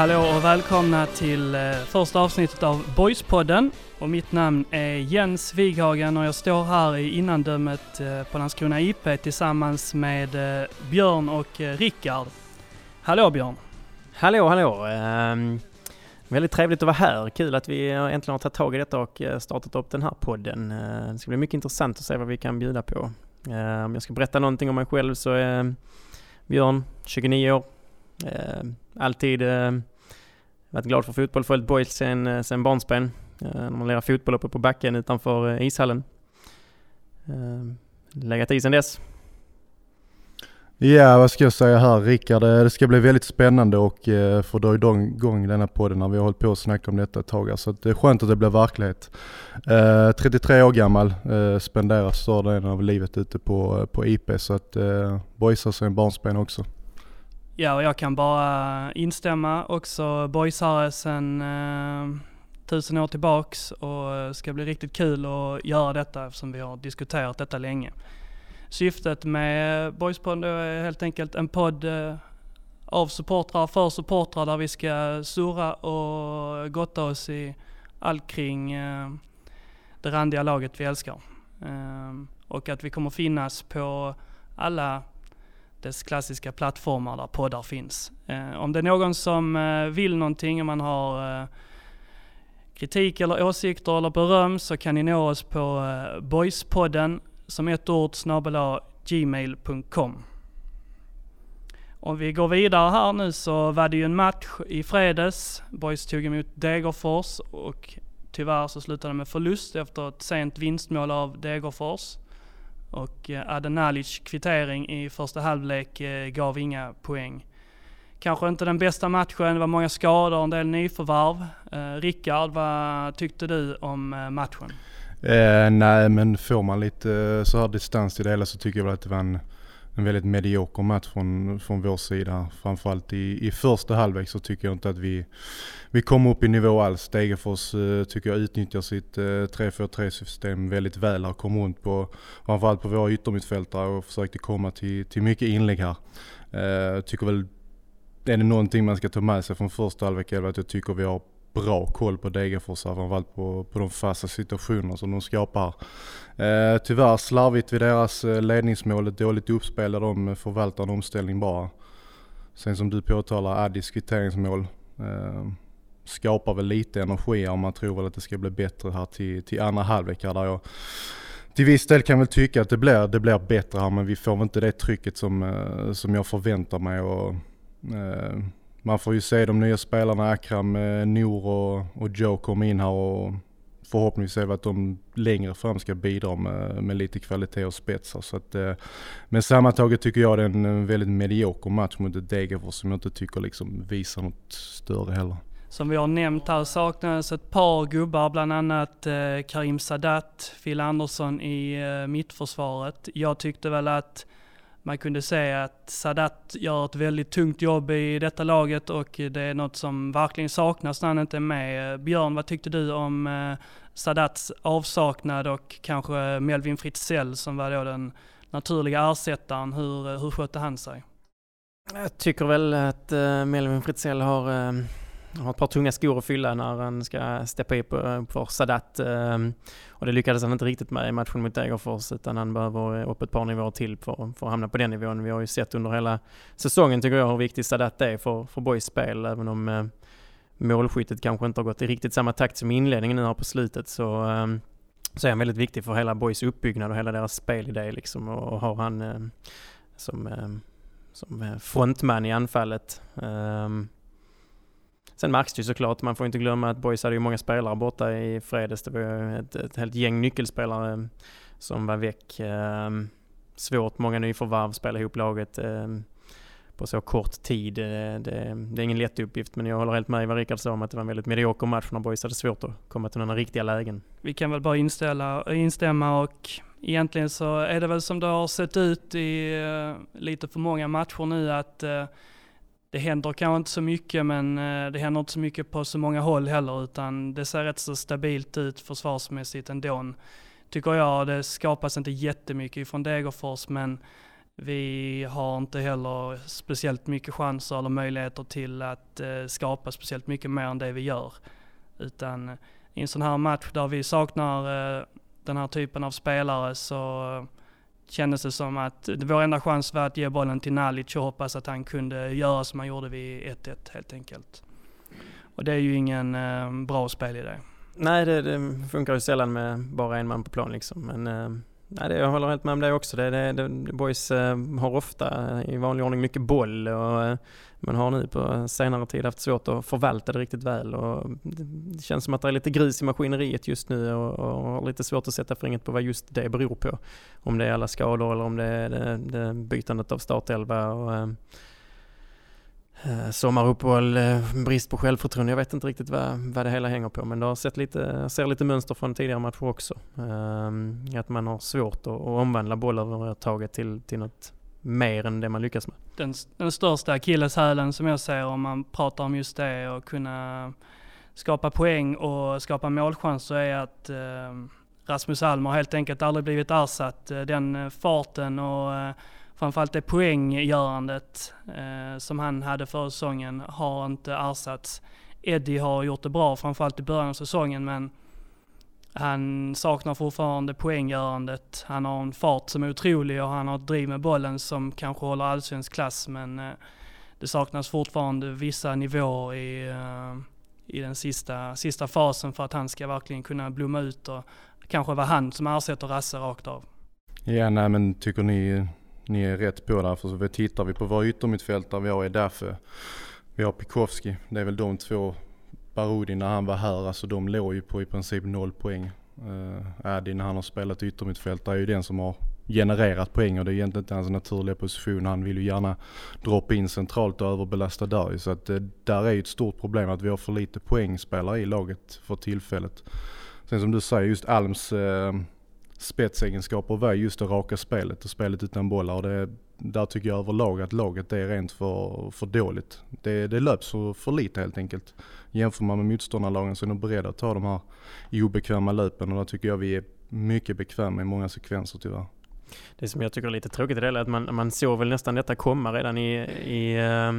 Hallå och välkomna till eh, första avsnittet av Boyspodden. Och mitt namn är Jens Wighagen och jag står här i innandömet eh, på Landskrona IP tillsammans med eh, Björn och Rickard. Hallå Björn! Hallå, hallå! Um, väldigt trevligt att vara här. Kul att vi äntligen har tagit tag i detta och startat upp den här podden. Uh, det ska bli mycket intressant att se vad vi kan bjuda på. Uh, Om jag ska berätta någonting om mig själv så är Björn, 29 år. Uh, Alltid eh, varit glad för fotboll, följt boys sen, eh, sen barnsben. Eh, när man lirar fotboll uppe på backen utanför eh, ishallen. Legat i sen dess. Ja, vad ska jag säga här Rickard? Det ska bli väldigt spännande och få dra igång denna podden när vi har hållit på och snackat om detta ett tag. Så det är skönt att det blir verklighet. 33 år gammal, spenderar större delen av livet ute på, på IP så att eh, boysar sen barnsben också. Ja, och jag kan bara instämma också. Boysare sen eh, tusen år tillbaks och ska bli riktigt kul att göra detta eftersom vi har diskuterat detta länge. Syftet med Boyspodden är helt enkelt en podd eh, av supportrar för supportrar där vi ska surra och gotta oss i allt kring eh, det randiga laget vi älskar. Eh, och att vi kommer finnas på alla dess klassiska plattformar där poddar finns. Eh, om det är någon som eh, vill någonting, om man har eh, kritik eller åsikter eller beröm så kan ni nå oss på eh, boyspodden som ett ord snabel gmail.com. Om vi går vidare här nu så var det ju en match i fredags. Boys tog emot Degerfors och tyvärr så slutade det med förlust efter ett sent vinstmål av Degerfors. Och eh, Adenalic kvittering i första halvlek eh, gav inga poäng. Kanske inte den bästa matchen, det var många skador, och en del nyförvärv. Eh, Rickard, vad tyckte du om eh, matchen? Eh, nej men får man lite så här distans till det hela så tycker jag väl att det var en, en väldigt medioker match från, från vår sida. Framförallt i, i första halvlek så tycker jag inte att vi, vi kom upp i nivå alls. Degerfors eh, tycker jag utnyttjar sitt eh, 3-4-3 system väldigt väl här. Kom runt på, framförallt på våra yttermittfältare och försökte komma till, till mycket inlägg här. Eh, tycker väl, är det någonting man ska ta med sig från första halvlek är det att jag tycker vi har bra koll på Degerfors här, framförallt på, på de fasta situationerna som de skapar. Eh, tyvärr slarvigt vid deras eh, ledningsmål, ett dåligt uppspel där de förvaltar en omställning bara. Sen som du påtalar, Addis kvitteringsmål. Eh, skapar väl lite energi om man tror väl att det ska bli bättre här till, till andra halvlek här där jag till viss del kan jag väl tycka att det blir, det blir bättre här men vi får väl inte det trycket som, eh, som jag förväntar mig. Och, eh, man får ju se de nya spelarna, Akram, eh, Nour och, och Joe komma in här och förhoppningsvis är att de längre fram ska bidra med, med lite kvalitet och spetsar. Så att, eh, men sammantaget tycker jag det är en väldigt medioker match mot ett Degerfors som jag inte tycker liksom visar något större heller. Som vi har nämnt här saknades ett par gubbar, bland annat eh, Karim Sadat, Phil Andersson i eh, mittförsvaret. Jag tyckte väl att man kunde se att Sadat gör ett väldigt tungt jobb i detta laget och det är något som verkligen saknas när han inte är med. Björn, vad tyckte du om eh, Sadats avsaknad och kanske Melvin Fritzell som var då den naturliga ersättaren? Hur, eh, hur skötte han sig? Jag tycker väl att eh, Melvin Fritzell har, har ett par tunga skor att fylla när han ska steppa upp eh, för Sadat. Ehm, och det lyckades han inte riktigt med i matchen mot Degerfors utan han behöver upp ett par nivåer till för, för att hamna på den nivån. Vi har ju sett under hela säsongen tycker jag hur viktig Sadat är för, för Boys spel även om eh, målskyttet kanske inte har gått i riktigt samma takt som inledningen nu här på slutet så ehm, så är han väldigt viktig för hela Boys uppbyggnad och hela deras spelidé liksom och, har han eh, som ehm, som frontman i anfallet. Sen märks det ju såklart, man får inte glömma att Boys hade ju många spelare borta i fredags. Det var ju ett, ett helt gäng nyckelspelare eh, som var väck. Ehm, svårt, många nyförvärv, spela ihop laget ehm, på så kort tid. Det, det, det är ingen lätt uppgift men jag håller helt med vad Rickard sa om att det var en väldigt medioker match när Boys hade svårt att komma till några riktiga lägen. Vi kan väl bara inställa, instämma och egentligen så är det väl som det har sett ut i eh, lite för många matcher nu att det händer kanske inte så mycket men eh, det händer inte så mycket på så många håll heller utan det ser rätt så stabilt ut försvarsmässigt ändå. Tycker jag. Det skapas inte jättemycket från Degerfors men vi har inte heller speciellt mycket chanser eller möjligheter till att eh, skapa speciellt mycket mer än det vi gör. Utan eh, i en sån här match där vi saknar den här typen av spelare så kändes det som att vår enda chans var att ge bollen till Nalic och hoppas att han kunde göra som han gjorde vid 1-1 helt enkelt. Och det är ju ingen eh, bra spelidé. Nej, det, det, funkar ju sällan med bara en man på plan liksom. Men eh, nej, det, jag håller helt med om det också. Det, det, det boys eh, har ofta eh, i vanlig ordning mycket boll och eh, man har nu på senare tid haft svårt att förvalta det riktigt väl. Och det känns som att det är lite grus i maskineriet just nu och, och har lite svårt att sätta fingret på vad just det beror på. Om det är alla skador eller om det är det, det bytandet av startelva. Och, Eh, Eh, sommaruppehåll, eh, brist på självförtroende. Jag vet inte riktigt vad, vad det hela hänger på men det har sett lite, ser lite mönster från tidigare matcher också. Ehm, att man har svårt att, att omvandla bollövertaget till, till något mer än det man lyckas med. Den, den största akilleshälen som jag ser om man pratar om just det och kunna skapa poäng och skapa målchanser är att eh, Rasmus har helt enkelt aldrig blivit ersatt. Eh, den farten och framförallt det poänggörandet eh, som han hade förra säsongen har inte ersatts. Eddie har gjort det bra, framförallt i början av säsongen, men han saknar fortfarande poänggörandet. Han har en fart som är otrolig och han har ett driv med bollen som kanske håller allsvensk klass, men eh, det saknas fortfarande vissa nivåer i, eh, i den sista, sista fasen för att han ska verkligen kunna blomma ut och kanske vara han som ersätter Rasse rakt av. Ja, nej men tycker ni ni är rätt på där. För tittar vi på våra yttermittfältare vi har är därför vi har Pikowski. Det är väl de två. Barudi när han var här, alltså de låg ju på i princip noll poäng. Eh, uh, Adi när han har spelat yttermittfältare är ju den som har genererat poäng och det är egentligen inte hans naturliga position. Han vill ju gärna droppa in centralt och överbelasta där Så att uh, där är ju ett stort problem att vi har för lite poängspelare i laget för tillfället. Sen som du säger, just Alms uh, spetsegenskaper var just det raka spelet och spelet utan bollar. Och det, där tycker jag överlag att laget är rent för, för dåligt. Det, det löps för, för lite helt enkelt. Jämför man med motståndarlagen så är de beredda att ta de här obekväma löpen och där tycker jag vi är mycket bekväma i många sekvenser tyvärr. Det som jag tycker är lite tråkigt i det är att man, man såg väl nästan detta komma redan i, i uh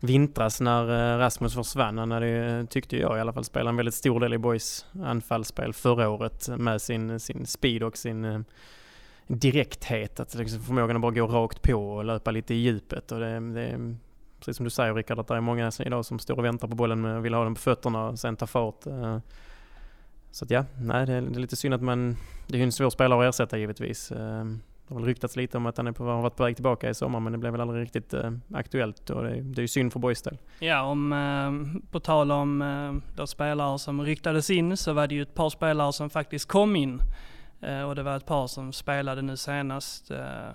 vintras när eh, Rasmus försvann. Han hade, tyckte jag i alla fall, spelat en väldigt stor del i Boys anfallsspel förra året med sin, sin speed och sin eh, direkthet. Att liksom förmågan att bara gå rakt på och löpa lite i djupet. Och det, det, precis som du säger Rickard, att det är många idag som står och väntar på bollen och vill ha den på fötterna och sen ta fart. Eh, så att ja, nej, det är lite synd att man... Det är ju en svår spelare att ersätta givetvis. Det har väl ryktats lite om att han är på, har varit på väg tillbaka i sommar men det blev väl aldrig riktigt eh, aktuellt och det, det är ju synd för Boys del. Ja, om, eh, på tal om eh, då spelare som ryktades in så var det ju ett par spelare som faktiskt kom in. Eh, och det var ett par som spelade nu senast. Eh,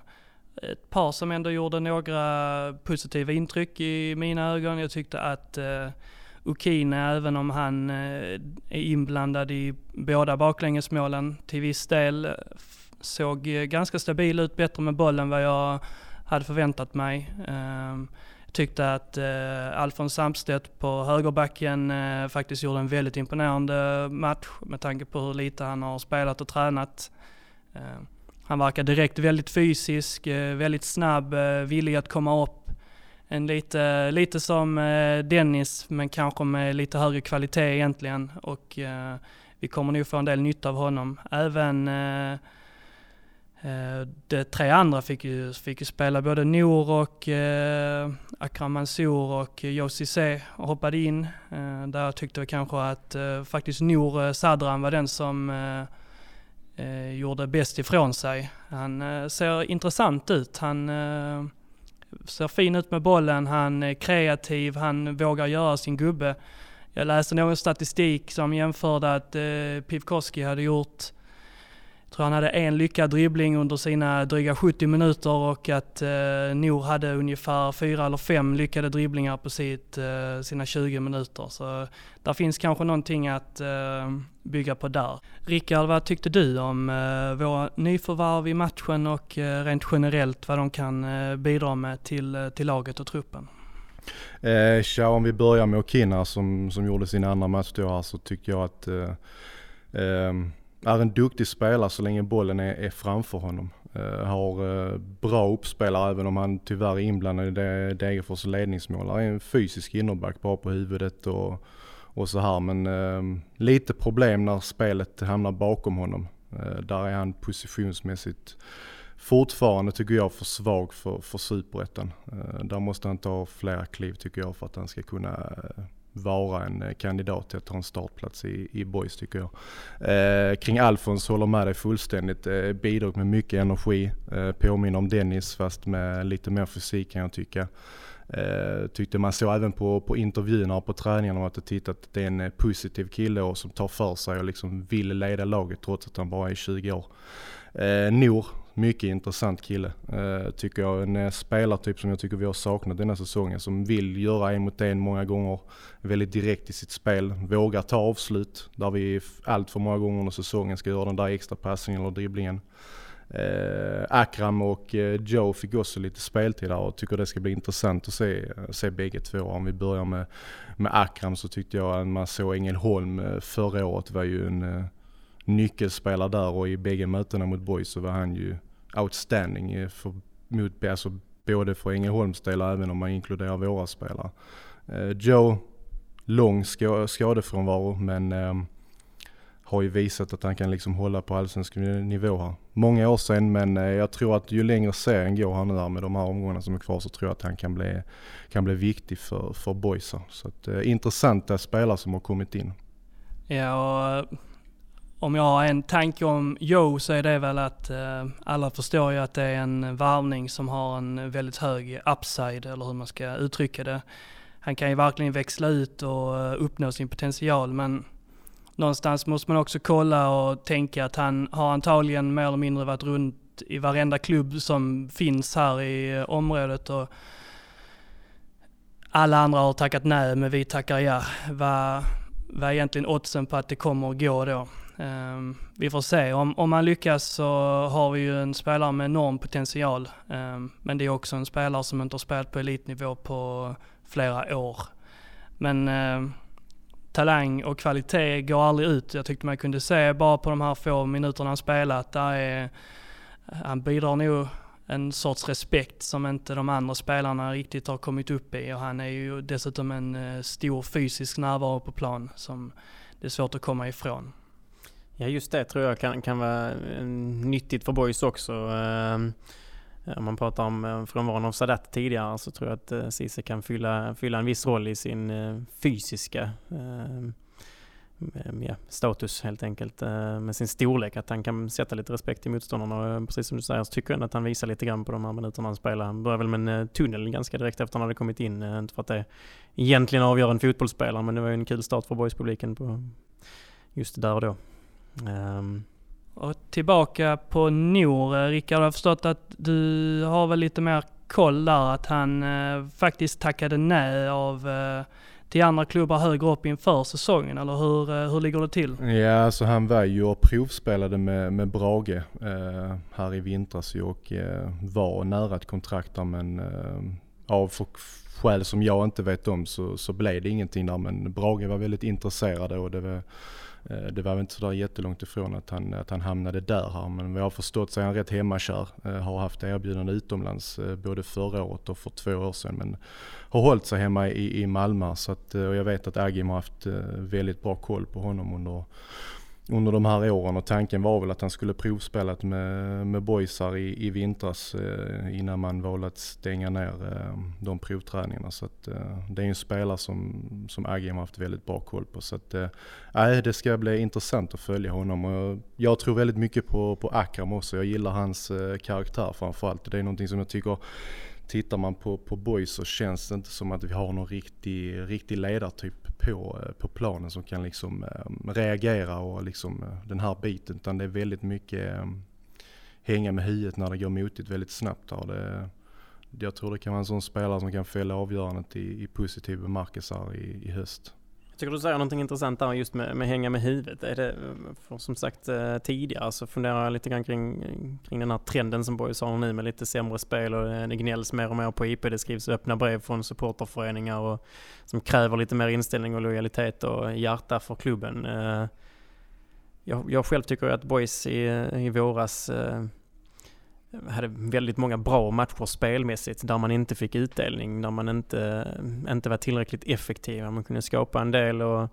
ett par som ändå gjorde några positiva intryck i mina ögon. Jag tyckte att eh, även om han eh, är inblandad i båda baklängesmålen till viss del, såg eh, ganska stabil ut, bättre med bollen än vad jag hade förväntat mig. Ehm, jag tyckte att eh, Alfons Samstedt på högerbacken eh, faktiskt gjorde en väldigt imponerande match med tanke på hur lite han har spelat och tränat. Ehm, han verkar direkt väldigt fysisk, väldigt snabb, villig att komma upp. En lite, lite som Dennis, men kanske med lite högre kvalitet egentligen. Och vi kommer nog få en del nytta av honom. Även Eh, Eh, de tre andra fick ju, fick ju spela, både Nour och eh, Akram Mansour och Josi C hoppade in. Eh, där jag tyckte kanske att eh, faktiskt Nour eh, Sadran var den som eh, eh, gjorde bäst ifrån sig. Han eh, ser intressant ut. Han ser fin ut med bollen, han är kreativ, han vågar göra sin gubbe. Jag läste någon statistik som jämförde att eh, Pivkoski hade gjort tror han hade en lyckad dribbling under sina dryga 70 minuter och att eh, Nor hade ungefär fyra eller fem lyckade dribblingar på sitt, eh, sina 20 minuter. Så där finns kanske någonting att eh, bygga på där. Rickard, vad tyckte du om eh, våra nyförvärv i matchen och eh, rent generellt vad de kan eh, bidra med till, eh, till laget och truppen? Eh, tja, om vi börjar med Okina som, som gjorde sin andra match då här så tycker jag att eh, ehm, är en duktig spelare så länge bollen är, är framför honom. Eh, har eh, bra uppspelare även om han tyvärr är inblandad i Degerfors ledningsmål. Han är en fysisk innerback, bra på huvudet och, och så här. Men eh, lite problem när spelet hamnar bakom honom. Där är han positionsmässigt fortfarande tycker jag för svag för, för superettan. Där måste han ta flera kliv tycker jag för att han ska kunna vara en eh, kandidat till att ta en startplats i, i Boys tycker jag. Eh, kring Alfons håller med dig fullständigt. Eh, bidrog med mycket energi. Eh, påminner om Dennis fast med lite mer fysik kan jag tycka. Eh, tyckte man såg även på, på intervjuerna och på träningarna att tittat att det är en eh, positiv kille och som tar för sig och liksom vill leda laget trots att han bara är 20 år. Eh, Nor mycket intressant kille, eh, tycker jag. En eh, spelartyp som jag tycker vi har saknat denna säsongen. Som vill göra en mot en många gånger. Väldigt direkt i sitt spel. Vågar ta avslut. Där vi allt för många gånger under säsongen ska göra den där extra passningen eller dribblingen. Eh, Akram och Joe fick också lite speltid där och tycker det ska bli intressant att se, se bägge två. Om vi börjar med, med Akram så tyckte jag att man såg Ängelholm förra året var ju en nyckelspelare där och i bägge mötena mot Boys så var han ju outstanding för, mot, alltså både för Ängelholms del och även om man inkluderar våra spelare. Eh, Joe, lång skadefrånvaro men eh, har ju visat att han kan liksom hålla på allsvensk nivå här. Många år sedan men eh, jag tror att ju längre serien går här nu här med de här omgångarna som är kvar så tror jag att han kan bli, kan bli viktig för, för boysa. Så att, eh, intressanta spelare som har kommit in. Ja, och om jag har en tanke om Joe så är det väl att eh, alla förstår ju att det är en varvning som har en väldigt hög upside, eller hur man ska uttrycka det. Han kan ju verkligen växla ut och eh, uppnå sin potential, men någonstans måste man också kolla och tänka att han har antagligen mer eller mindre varit runt i varenda klubb som finns här i eh, området och alla andra har tackat nej, men vi tackar ja. Vad, vad är egentligen oddsen på att det kommer att gå då? Um, vi får se. Om, om han lyckas så har vi ju en spelare med enorm potential. Um, men det är också en spelare som inte har spelat på elitnivå på flera år. Men um, talang och kvalitet går aldrig ut. Jag tyckte man kunde se bara på de här få minuterna han spelat, där är, han bidrar nog en sorts respekt som inte de andra spelarna riktigt har kommit upp i och han är ju dessutom en uh, stor fysisk närvaro på plan som det är svårt att komma ifrån. Ja just det tror jag kan, kan vara eh, nyttigt för boys också. Ehm, om man pratar om eh, frånvaron av Sadat tidigare så tror jag att eh, Cisse kan fylla, fylla en viss roll i sin fysiska ehm, ja, status helt enkelt. Med sin storlek, att han kan sätta lite respekt i motståndarna. Och precis som du säger så tycker jag att han visar lite grann på de här minuterna han spelar. Han började väl med en tunnel ganska direkt efter att han hade kommit in. Inte för att det egentligen avgör en fotbollsspelare men det var ju en kul start för boyspubliken på just där och då. Um. Och tillbaka på Nor, Rickard, jag har förstått att du har väl lite mer koll där, att han eh, faktiskt tackade nej av eh, till andra klubbar högre upp inför säsongen, eller hur, eh, hur ligger det till? Ja, alltså han var ju och provspelade med, med Brage eh, här i vintras och eh, var nära ett kontrakt där men eh, av skäl som jag inte vet om så, så blev det ingenting där men Brage var väldigt intresserade och det var Eh, det var väl inte sådär jättelångt ifrån att han, att han hamnade där här men vad jag har förstått så är han rätt hemmakär. Eh, har haft erbjudande utomlands eh, både förra året och för två år sedan men har hållit sig hemma i, i Malmö så att, och jag vet att Agim har haft väldigt bra koll på honom under under de här åren och tanken var väl att han skulle provspelat med, med boysar i, i vintras eh, innan man valde att stänga ner eh, de provträningarna. Så att, eh, det är en spelare som, som Agim har haft väldigt bra koll på. Så att, eh, det ska bli intressant att följa honom. Och jag tror väldigt mycket på, på Akram också. Jag gillar hans eh, karaktär framförallt. Det är någonting som jag tycker Tittar man på, på boys så känns det inte som att vi har någon riktig, riktig ledartyp på, eh, på planen som kan liksom eh, reagera och liksom eh, den här biten. Utan det är väldigt mycket hänga med huvudet när det går motigt väldigt snabbt. Här. Det, jag tror det kan vara en sån spelare som kan fälla avgörandet i, i positiv bemärkelse i, i höst tycker du säger någonting intressant där just med, med hänga med huvudet. Är det, som sagt eh, tidigare så funderar jag lite grann kring, kring den här trenden som Borg har nu med lite sämre spel och eh, det gnälls mer och mer på IP. Det skrivs öppna brev från supporterföreningar och, som kräver lite mer inställning och lojalitet och hjärta för klubben. Eh, jag, jag själv tycker att Boys i, i våras hade väldigt många bra matcher spelmässigt där man inte fick utdelning, där man inte, inte var tillräckligt effektiva. Man kunde skapa en del och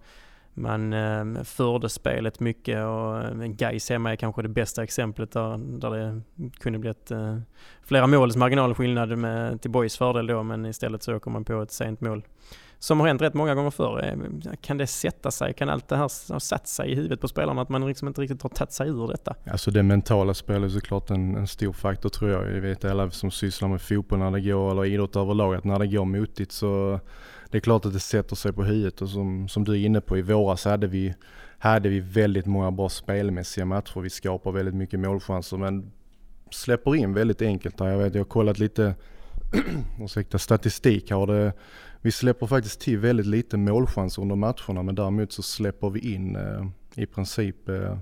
man eh, förde spelet mycket och eh, Gais hemma är kanske det bästa exemplet där, där det kunde blivit eh, flera måls marginalskillnad med, till Boys fördel då men istället så åker man på ett sent mål. Som har hänt rätt många gånger förr. Eh, kan det sätta sig? Kan allt det här ha satt sig i huvudet på spelarna att man liksom inte riktigt har tagit sig ur detta? Alltså det mentala spelet är såklart en, en stor faktor tror jag. Det vet alla som sysslar med fotboll när det går, eller idrott överlag, att när det går motigt så det är klart att det sätter sig på huvudet och som, som du är inne på i våras hade vi, hade vi väldigt många bra spelmässiga matcher. Vi skapar väldigt mycket målchanser men släpper in väldigt enkelt där. Jag vet, jag har kollat lite ursäkta, statistik här. Det, vi släpper faktiskt till väldigt lite målchanser under matcherna men däremot så släpper vi in eh, i princip eh,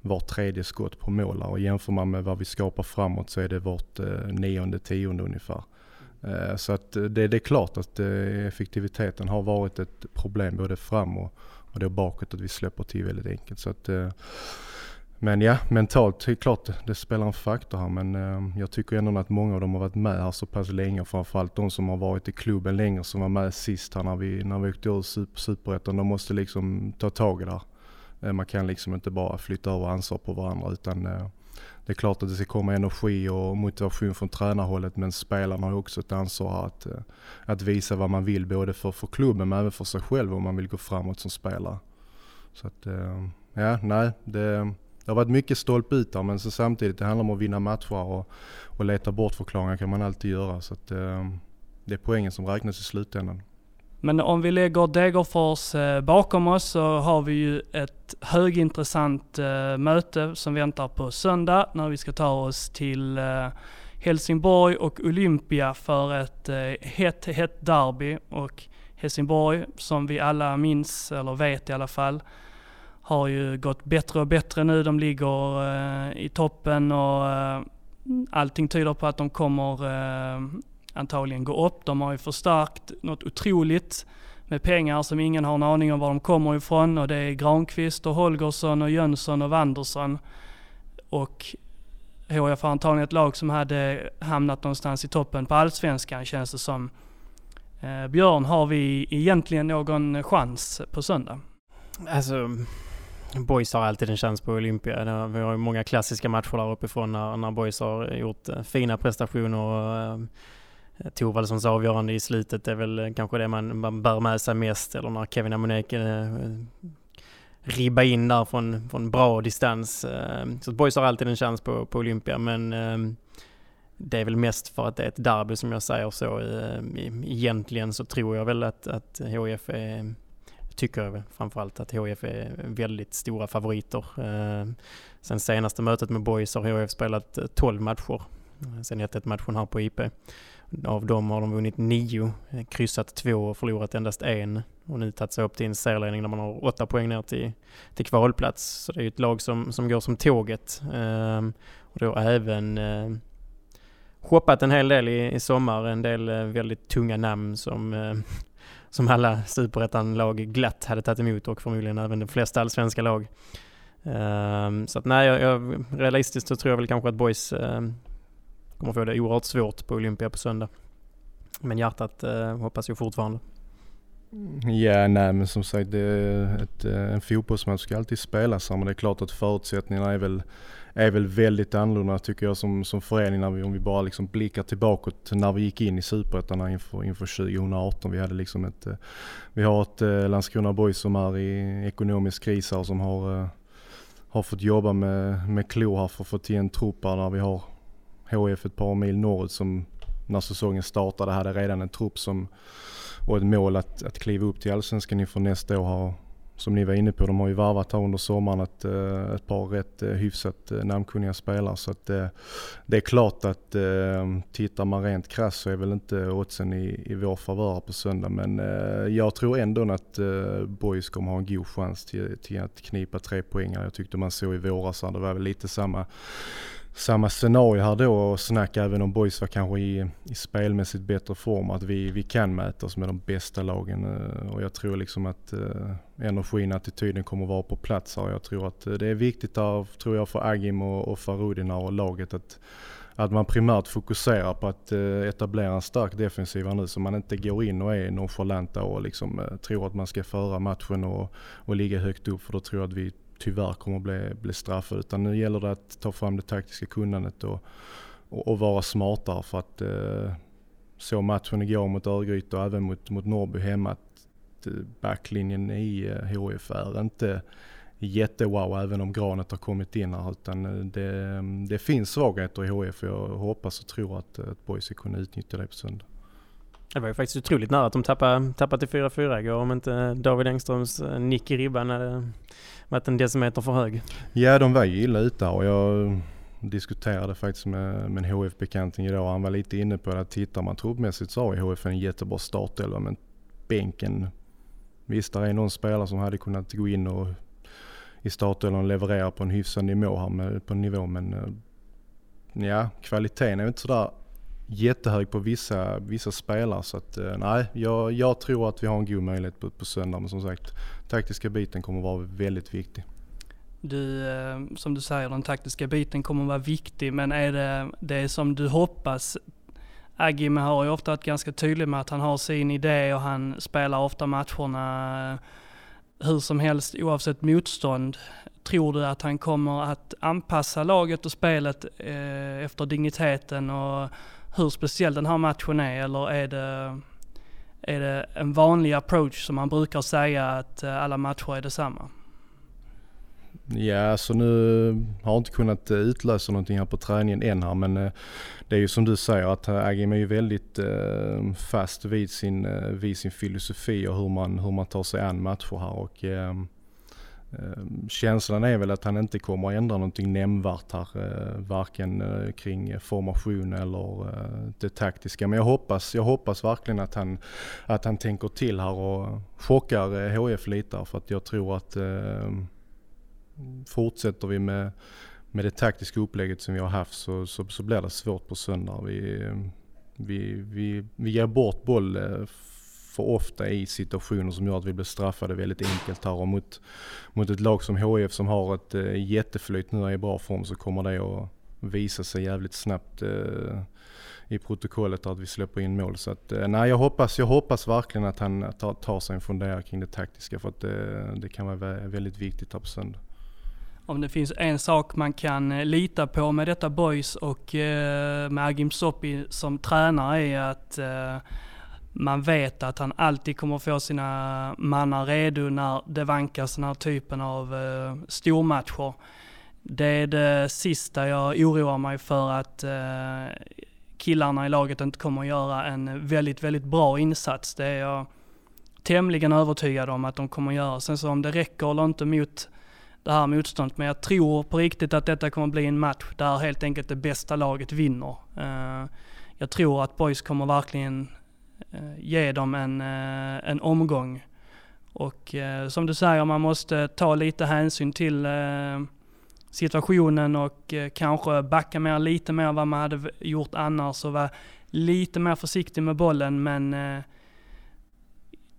var tredje skott på mål och jämför man med vad vi skapar framåt så är det vart eh, nionde, tionde ungefär. Eh, så att eh, det, det, är klart att eh, effektiviteten har varit ett problem både fram och, och då bakåt att vi släpper till väldigt enkelt. Så att, eh, men ja, mentalt, det är klart det spelar en faktor här men eh, jag tycker ändå att många av dem har varit med här så pass länge. Framförallt de som har varit i klubben länge, som var med sist här när vi, när vi åkte ur Superettan. De måste liksom ta tag i det här. Eh, man kan liksom inte bara flytta över ansvar på varandra utan eh, det är klart att det ska komma energi och motivation från tränarhållet men spelarna har också ett ansvar att, eh, att visa vad man vill både för, för klubben men även för sig själv om man vill gå framåt som spelare. Så att, eh, ja, nej, det, det har varit mycket stolpe ut där men så samtidigt det handlar om att vinna matcher och, och leta bortförklaringar kan man alltid göra. Så att, eh, det är poängen som räknas i slutändan. Men om vi lägger Degerfors eh, bakom oss så har vi ju ett högintressant eh, möte som väntar på söndag när vi ska ta oss till eh, Helsingborg och Olympia för ett hett, hett derby. Och Helsingborg, som vi alla minns, eller vet i alla fall, har ju gått bättre och bättre nu. De ligger eh, i toppen och eh, allting tyder på att de kommer eh, antagligen gå upp. De har ju förstärkt något otroligt med pengar som ingen har en aning om var de kommer ifrån och det är Granqvist och Holgersson och Jönsson och Wanderson. Och HIF har antagligen ett lag som hade hamnat någonstans i toppen på allsvenskan känns det som. Eh, Björn, har vi egentligen någon chans på söndag? Alltså, Boys har alltid en chans på Olympia. Vi har ju många klassiska matcher där uppifrån när, när Boys har gjort eh, fina prestationer och eh, eh, Thorvaldssons avgörande i slutet är väl kanske det man, man bär med sig mest. Eller när Kevin Amoneke eh, ribba in där från, från bra distans. Eh, så Boys har alltid en chans på, på Olympia men eh, det är väl mest för att det är ett derby som jag säger så. Egentligen så tror jag väl att, att HIF är, tycker jag framförallt att HIF är väldigt stora favoriter. Eh, sen senaste mötet med Boys har HIF spelat eh, 12 matcher. Eh, sen 1-1 matchen här på IP. Av dem har de vunnit nio, kryssat två och förlorat endast en. Och nu tagit sig upp till en serieledning där man har åtta poäng ner till, till kvalplats. Så det är ju ett lag som, som går som tåget. Ehm, och då även eh, shoppat en hel del i, i sommar. En del eh, väldigt tunga namn som, eh, som alla superettan-lag glatt hade tagit emot och förmodligen även de flesta allsvenska lag. Ehm, så att nej, jag, jag, realistiskt så tror jag väl kanske att Boys ehm, kommer få det oerhört svårt på Olympia på söndag. Men hjärtat eh, hoppas jag fortfarande. Mm, ja, nej men som sagt det ett, eh, en fotbollsmatch ska alltid spelas här men det är klart att förutsättningarna är väl, är väl väldigt annorlunda tycker jag som, som förening när vi, om vi bara liksom blickar tillbaka när vi gick in i Superettan inför, inför 2018. Vi hade liksom ett, eh, vi har ett eh, Landskrona Boys som är i ekonomisk kris här som har, eh, har fått jobba med, med klo här för att få till en trupp där vi har HF ett par mil norrut som när säsongen startade hade redan en trupp som och ett mål att, att kliva upp till Allsvenskan inför nästa år. Har, som ni var inne på, de har ju varvat här under sommaren ett, eh, ett par rätt eh, hyfsat eh, namnkunniga spelare. Så att det är klart att tittar man rent krasst så är väl inte oddsen i, i vår favör på söndag. Men jag tror ändå att Boys kommer ha en god chans till, till att knipa tre poäng. Jag tyckte man såg i våras, det var väl lite samma samma scenario här då och snacka även om boys var kanske i, i spelmässigt bättre form. Att vi, vi kan mäta oss med de bästa lagen eh, och jag tror liksom att eh, energin och attityden kommer vara på plats här. Jag tror att eh, det är viktigt där, tror jag för Agim och, och Farudina och laget att, att man primärt fokuserar på att eh, etablera en stark defensiv nu så man inte går in och är nonchalanta och liksom tror att man ska föra matchen och, och ligga högt upp för då tror jag att vi tyvärr kommer bli, bli straffade. Utan nu gäller det att ta fram det taktiska kunnandet och, och, och vara smartare för att eh, så matchen igår mot Örgryte och även mot, mot Norrby hemma att eh, backlinjen i eh, är inte jättewow även om Granet har kommit in här utan eh, det, det finns svagheter i HIF och jag hoppas och tror att, att Boise ska kunna utnyttja det på söndag. Det var ju faktiskt otroligt nära att de tappade, tappade till 4-4 igår om inte David Engströms eh, nick i ribban hade varit en decimeter för hög. Ja, de var ju illa ute och jag diskuterade faktiskt med, med en HF-bekanting idag. Han var lite inne på det att tittar man truppmässigt så har HF en jättebra startelva men bänken, visst där är någon spelare som hade kunnat gå in och i startelvan leverera på en hyfsad nivå här med, på nivå men eh, ja, kvaliteten är inte sådär jättehög på vissa, vissa spelare. Så att, eh, nej, jag, jag tror att vi har en god möjlighet på, på söndag. Men som sagt, taktiska biten kommer vara väldigt viktig. Du, eh, som du säger, den taktiska biten kommer vara viktig. Men är det det som du hoppas? Agim har ju ofta varit ganska tydlig med att han har sin idé och han spelar ofta matcherna eh, hur som helst oavsett motstånd. Tror du att han kommer att anpassa laget och spelet eh, efter digniteten och hur speciell den här matchen är eller är det, är det en vanlig approach som man brukar säga att eh, alla matcher är detsamma? Ja, så nu har jag inte kunnat eh, utlösa någonting här på träningen än här men eh, det är ju som du säger att Agim är ju väldigt fast vid sin, vid sin filosofi och hur man, hur man tar sig an matcher här och Ehm, känslan är väl att han inte kommer att ändra någonting nämnvärt här, eh, varken eh, kring eh, formation eller det taktiska. Men jag hoppas, jag hoppas verkligen att han, att han tänker till här och chockar HF lite för att jag tror att ehm, fortsätter vi med, med det taktiska upplägget som vi har haft så, så, så blir det svårt på söndag. Vi, ehm, vi, vi, vi ger bort boll för ofta i situationer som gör att vi blir straffade väldigt enkelt här. Och mot, mot ett lag som HF som har ett eh, jätteflyt nu är i bra form så kommer det att visa sig jävligt snabbt eh, i protokollet att vi släpper in mål. Så att, eh, nej, jag hoppas, jag hoppas verkligen att han tar, tar sig en funderare kring det taktiska för att det, det kan vara väldigt viktigt här på söndag. Om det finns en sak man kan eh, lita på med detta boys och med Agim Soppi som tränare är att man vet att han alltid kommer få sina mannar redo när det vankas den här typen av eh, stormatcher. Det är det sista jag oroar mig för att eh, killarna i laget inte kommer att göra en väldigt, väldigt bra insats. Det är jag tämligen övertygad om att de kommer att göra. Sen så om det räcker eller inte mot det här motståndet. Men jag tror på riktigt att detta kommer att bli en match där helt enkelt det bästa laget vinner. Eh, jag tror att Boys kommer verkligen Eh, ge dem en, eh, en omgång. Och eh, som du säger, man måste ta lite hänsyn till situationen och kanske backa mer lite mer vad man hade gjort annars och vara lite mer försiktig med bollen men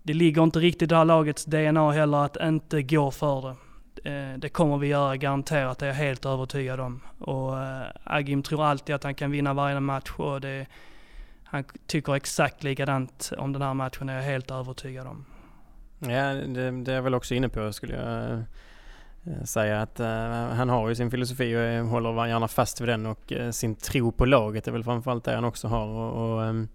det ligger inte riktigt i det här lagets DNA heller att inte gå för det. Det kommer vi göra garanterat, det är jag helt övertygad om. Och Agim tror alltid att han kan vinna varje match och det han tycker exakt likadant om den här matchen, är jag helt övertygad om. Ja, det, det är jag väl också inne på skulle jag eh, säga att uh, han har ju sin filosofi och eh, håller gärna fast vid den och uh, sin tro på laget är väl framförallt det han också har. Och, och um,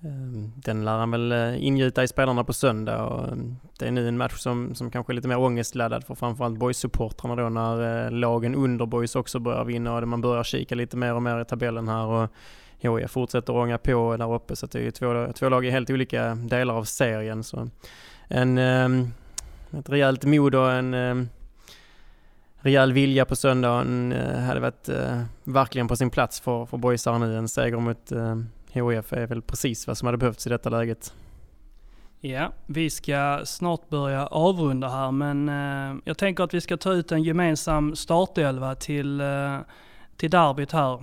um, den lär han väl ingjuta i spelarna på söndag och um, det är nu en match som, som kanske är lite mer ångestladdad för framförallt boys-supportrarna då när uh, lagen under boys också börjar vinna och man börjar kika lite mer och mer i tabellen här. Och, HIF fortsätter ånga på där uppe så det är två, två lag i helt olika delar av serien. Så en, ehm, ett rejält mod och en ehm, rejäl vilja på söndagen eh, hade varit eh, verkligen på sin plats för, för boysar nu. En seger mot eh, HIF är väl precis vad som hade behövts i detta läget. Ja, vi ska snart börja avrunda här men eh, jag tänker att vi ska ta ut en gemensam startelva till, eh, till derbyt här.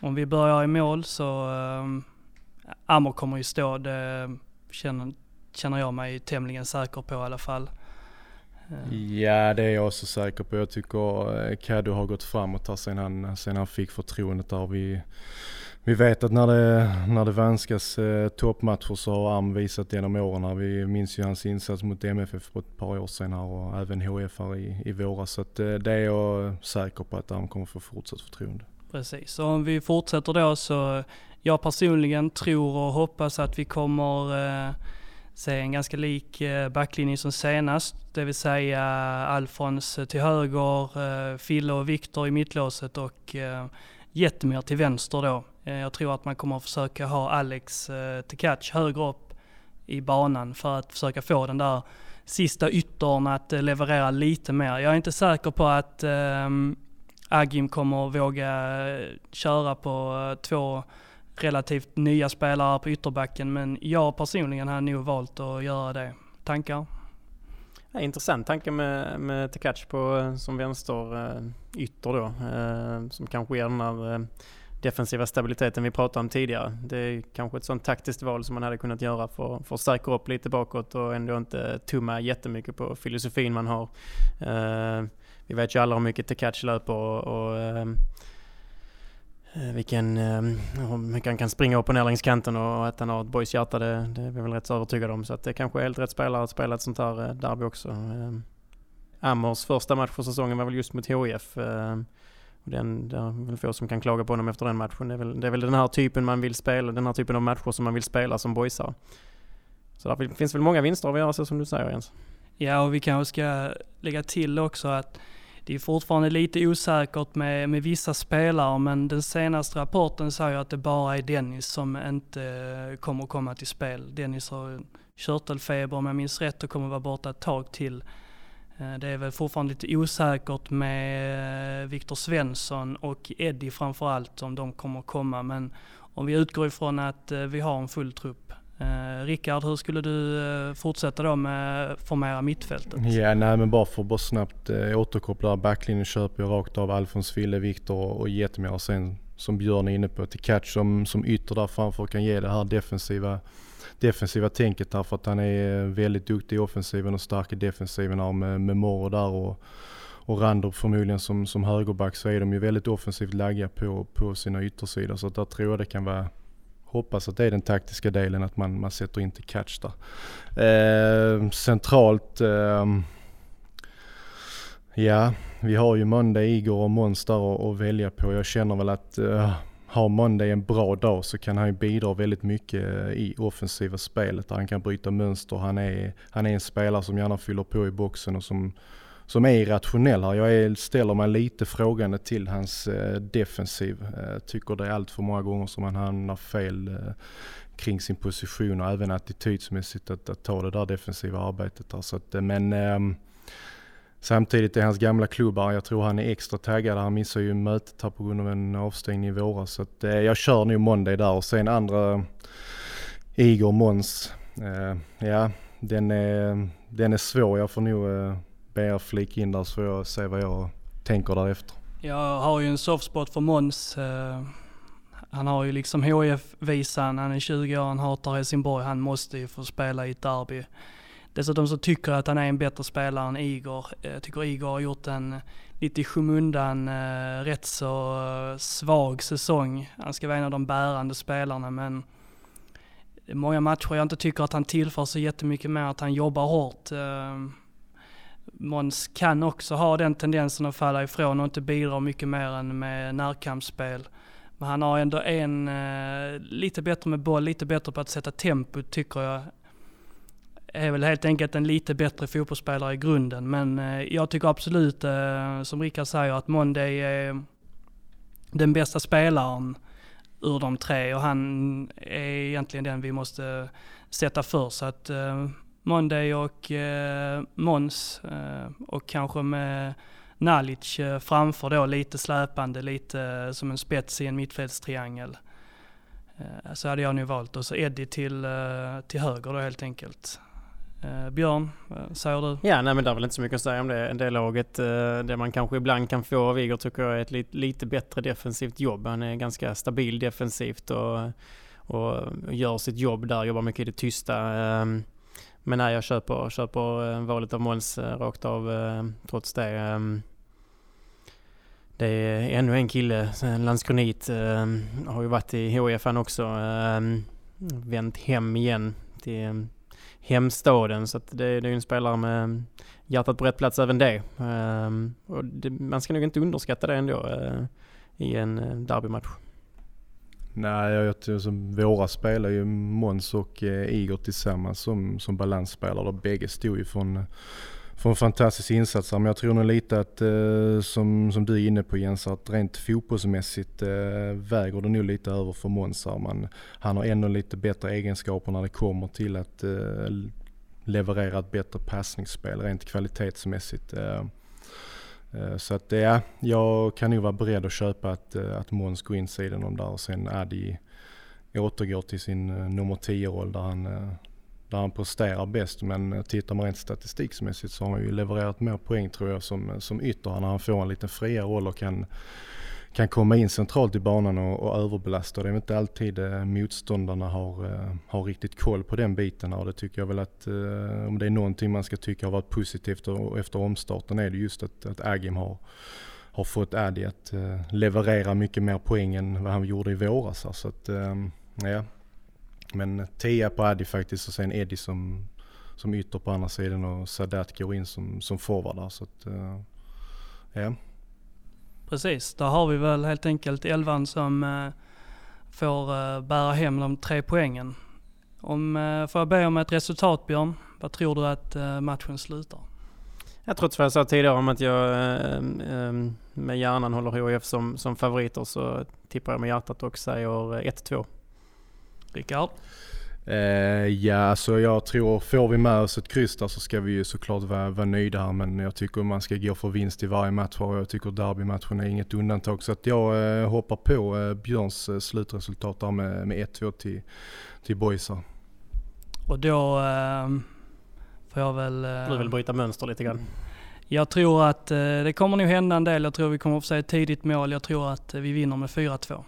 Om vi börjar i mål så um, Amor kommer ju stå, det känner, känner jag mig tämligen säker på i alla fall. Ehm. Ja, det är jag också säker på. Jag tycker eh, Caddo har gått framåt här sen han, sen han fick förtroendet där. Vi, vi vet att när det, när det vanskas eh, toppmatcher så har Am visat genom åren. Vi minns ju hans insats mot MFF för ett par år sedan här och även HF här i, i våras. Så att, eh, det är jag säker på att Am kommer få fortsatt förtroende. Precis, och om vi fortsätter då så jag personligen tror och hoppas att vi kommer eh, se en ganska lik eh, backlinje som senast. Det vill säga Alfons till höger, eh, Fille och Viktor i mittlåset och eh, Jättemir till vänster då. Eh, jag tror att man kommer försöka ha Alex eh, till catch högre upp i banan för att försöka få den där sista yttern att eh, leverera lite mer. Jag är inte säker på att ehm, Agim kommer att våga köra på eh, två relativt nya spelare på ytterbacken men jag personligen har nog valt att göra det. Tankar? Ja, intressant tanke med, med Tekac på eh, som vänster eh, ytter då. Som kanske ger den här defensiva stabiliteten vi pratade om tidigare. Det är kanske ett sånt taktiskt val som man hade kunnat göra för, för att stärka upp lite bakåt och ändå inte tumma jättemycket på filosofin man har. Vi vet ju alla hur mycket Tekac löper och, och ehm, eh, vilken, ehm, hur mycket han kan springa upp och ner längs kanten och att han har ett boys hjärta det, det är vi väl rätt så övertygade om. Så att det kanske är helt rätt spelare att spela ett sånt här eh, derby också. Ehm, Amors första match för säsongen var väl just mot HIF. Den, det är väl få som kan klaga på honom efter den matchen. Det är, väl, det är väl den här typen man vill spela, den här typen av matcher som man vill spela som boysar. Så det finns väl många vinster att göra så som du säger Jens. Ja, och vi kanske ska lägga till också att det är fortfarande lite osäkert med, med vissa spelare, men den senaste rapporten säger att det bara är Dennis som inte eh, kommer att komma till spel. Dennis har körtelfeber om jag minns rätt och kommer vara borta ett tag till. Eh, det är väl fortfarande lite osäkert med eh, Viktor Svensson och Eddie framförallt om de kommer komma. Men om vi utgår ifrån att vi har en full trupp. Eh, Rickard, hur skulle du eh, fortsätta då med formera mittfältet? Ja, nej men bara för att bara snabbt eh, återkoppla backlinjen köper jag rakt av Alfons Fille, Viktor och Getemir. Och sen som Björn är inne på till catch som, som ytter där framför kan ge det här defensiva defensiva tänket därför att han är väldigt duktig i offensiven och stark i defensiven här med, med Moro där och, och Randrup förmodligen som, som högerback så är de ju väldigt offensivt lagga på, på sina yttersidor. Så att där tror jag det kan vara Hoppas att det är den taktiska delen att man, man sätter in till catch där. Eh, centralt eh, Ja, vi har ju Monday, Igor och Monster att välja på. Jag känner väl att eh, har Monday en bra dag så kan han ju bidra väldigt mycket eh, i offensiva spelet. Han kan bryta mönster. Han är, han är en spelare som gärna fyller på i boxen och som, som är irrationell här. Jag är, ställer mig lite frågande till hans eh, defensiv. Eh, tycker det är allt för många gånger som han hamnar fel eh, kring sin position och även attitydsmässigt att, att ta det där defensiva arbetet. Där. Så att, eh, men ehm, Samtidigt är hans gamla klubbar, jag tror han är extra taggad. Han missar ju mötet här på grund av en avstängning i våras. Så att, eh, jag kör nog måndag där och sen andra Igor Måns. Eh, ja, den är, den är svår. Jag får nog eh, be er flika in där så får jag se vad jag tänker därefter. Jag har ju en softspot för Måns. Eh, han har ju liksom HIF-visan, han är 20 år, han hatar Helsingborg, han måste ju få spela i ett derby. Dessutom så tycker jag att han är en bättre spelare än Igor. Eh, jag tycker Igor har gjort en lite i skymundan eh, rätt så svag säsong. Han ska vara en av de bärande spelarna men många matcher jag inte tycker att han tillför så jättemycket mer att han jobbar hårt. Måns kan också ha den tendensen att falla ifrån och inte bidra mycket mer än med närkampsspel. Men han har ändå en, eh, lite bättre med boll, lite bättre på att sätta tempo tycker jag är väl helt enkelt en lite bättre fotbollsspelare i grunden. Men eh, jag tycker absolut, eh, som Rickard säger, att Monday är den bästa spelaren ur de tre och han är egentligen den vi måste sätta för. Så att eh, Monday och eh, Mons eh, och kanske med Nalic eh, framför då lite släpande, lite som en spets i en mittfältstriangel. Så hade jag nu valt och så Eddie till, till höger då helt enkelt. Eh, Björn, vad säger du? Ja, nej men det är väl inte så mycket att säga om det. Det laget, eh, det man kanske ibland kan få av Igor tycker jag är ett lite, lite bättre defensivt jobb. Han är ganska stabil defensivt och, och gör sitt jobb där, jobbar mycket i det tysta. Ehm, men nej, jag köper, köper eh, valet av Måns eh, rakt av eh, trots det. Det är ännu en kille, landskronit, har ju varit i HIF han också. Vänt hem igen till hemstaden. Så det, det är en spelare med hjärtat på rätt plats även det. Och det, man ska nog inte underskatta det ändå i en derbymatch. Nej, jag jag, alltså, som våra spelar ju Måns och eh, Igor tillsammans som, som balansspelare. Bägge stod ju från för en fantastisk insats. Men jag tror nog lite att, eh, som, som du är inne på Jens, att rent fotbollsmässigt eh, väger det nog lite över för Måns. Han har ändå lite bättre egenskaper när det kommer till att eh, leverera ett bättre passningsspel rent kvalitetsmässigt. Eh, Eh, så att ja, jag kan nog vara beredd att köpa att, eh, att Måns går in sidan om där och sen Adi återgår till sin eh, nummer 10-roll där han, där han presterar bäst. Men tittar man rent statistikmässigt så har han ju levererat mer poäng tror jag som, som ytter när han får en lite friare roll och kan, kan komma in centralt i banan och, och överbelasta. Det är inte alltid eh, motståndarna har, eh, har riktigt koll på den biten. Och det tycker jag väl att eh, om det är någonting man ska tycka har varit positivt och, efter omstarten är det just att, att Agim har har fått Adi att eh, leverera mycket mer poäng än vad han gjorde i våras. Så att, eh, ja, men 10 på Adi faktiskt och sen Eddie som, som ytter på andra sidan och Sadat går in som, som forward där. Så att, eh, ja. Precis, där har vi väl helt enkelt elvan som uh, får uh, bära hem de tre poängen. Om, uh, får jag be om ett resultat Björn? Vad tror du att matchen slutar? Jag trots vad jag sa tidigare om att jag med hjärnan håller HIF som, som favoriter så tippar jag med hjärtat och säger 1-2. Rickard? Uh, ja, alltså jag tror, får vi med oss ett kryss där så ska vi ju såklart vara, vara nöjda här. Men jag tycker man ska gå för vinst i varje match och jag tycker derbymatchen är inget undantag. Så att jag uh, hoppar på uh, Björns uh, slutresultat där med, med 1-2 till, till boysar. Och då ehm, får jag väl... du vill bryta mönster lite grann? Jag tror att det kommer nog hända en del. Jag tror vi kommer att få se ett tidigt mål. Jag tror att vi vinner med 4-2.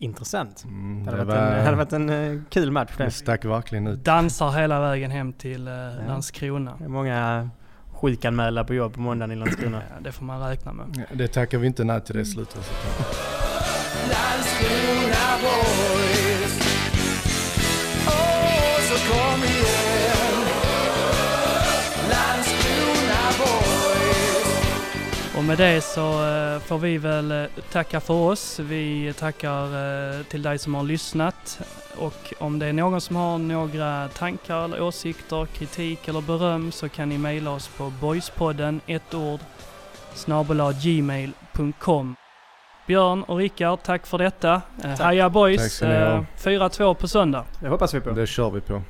Intressant. Mm, det, hade det, varit en, hade varit en uh, kul match. Det stack verkligen ut. Dansar hela vägen hem till uh, ja. Landskrona. Det är många sjukanmälda på jobb på måndagen i Landskrona. ja, det får man räkna med. Ja, det tackar vi inte nej till det slutresultatet. Och med det så eh, får vi väl eh, tacka för oss. Vi tackar eh, till dig som har lyssnat. Och om det är någon som har några tankar eller åsikter, kritik eller beröm så kan ni mejla oss på boyspodden, ett ord, gmail.com. Björn och Rickard, tack för detta. Tack. Haja boys! 4-2 på söndag. Det hoppas vi på. Det kör vi på.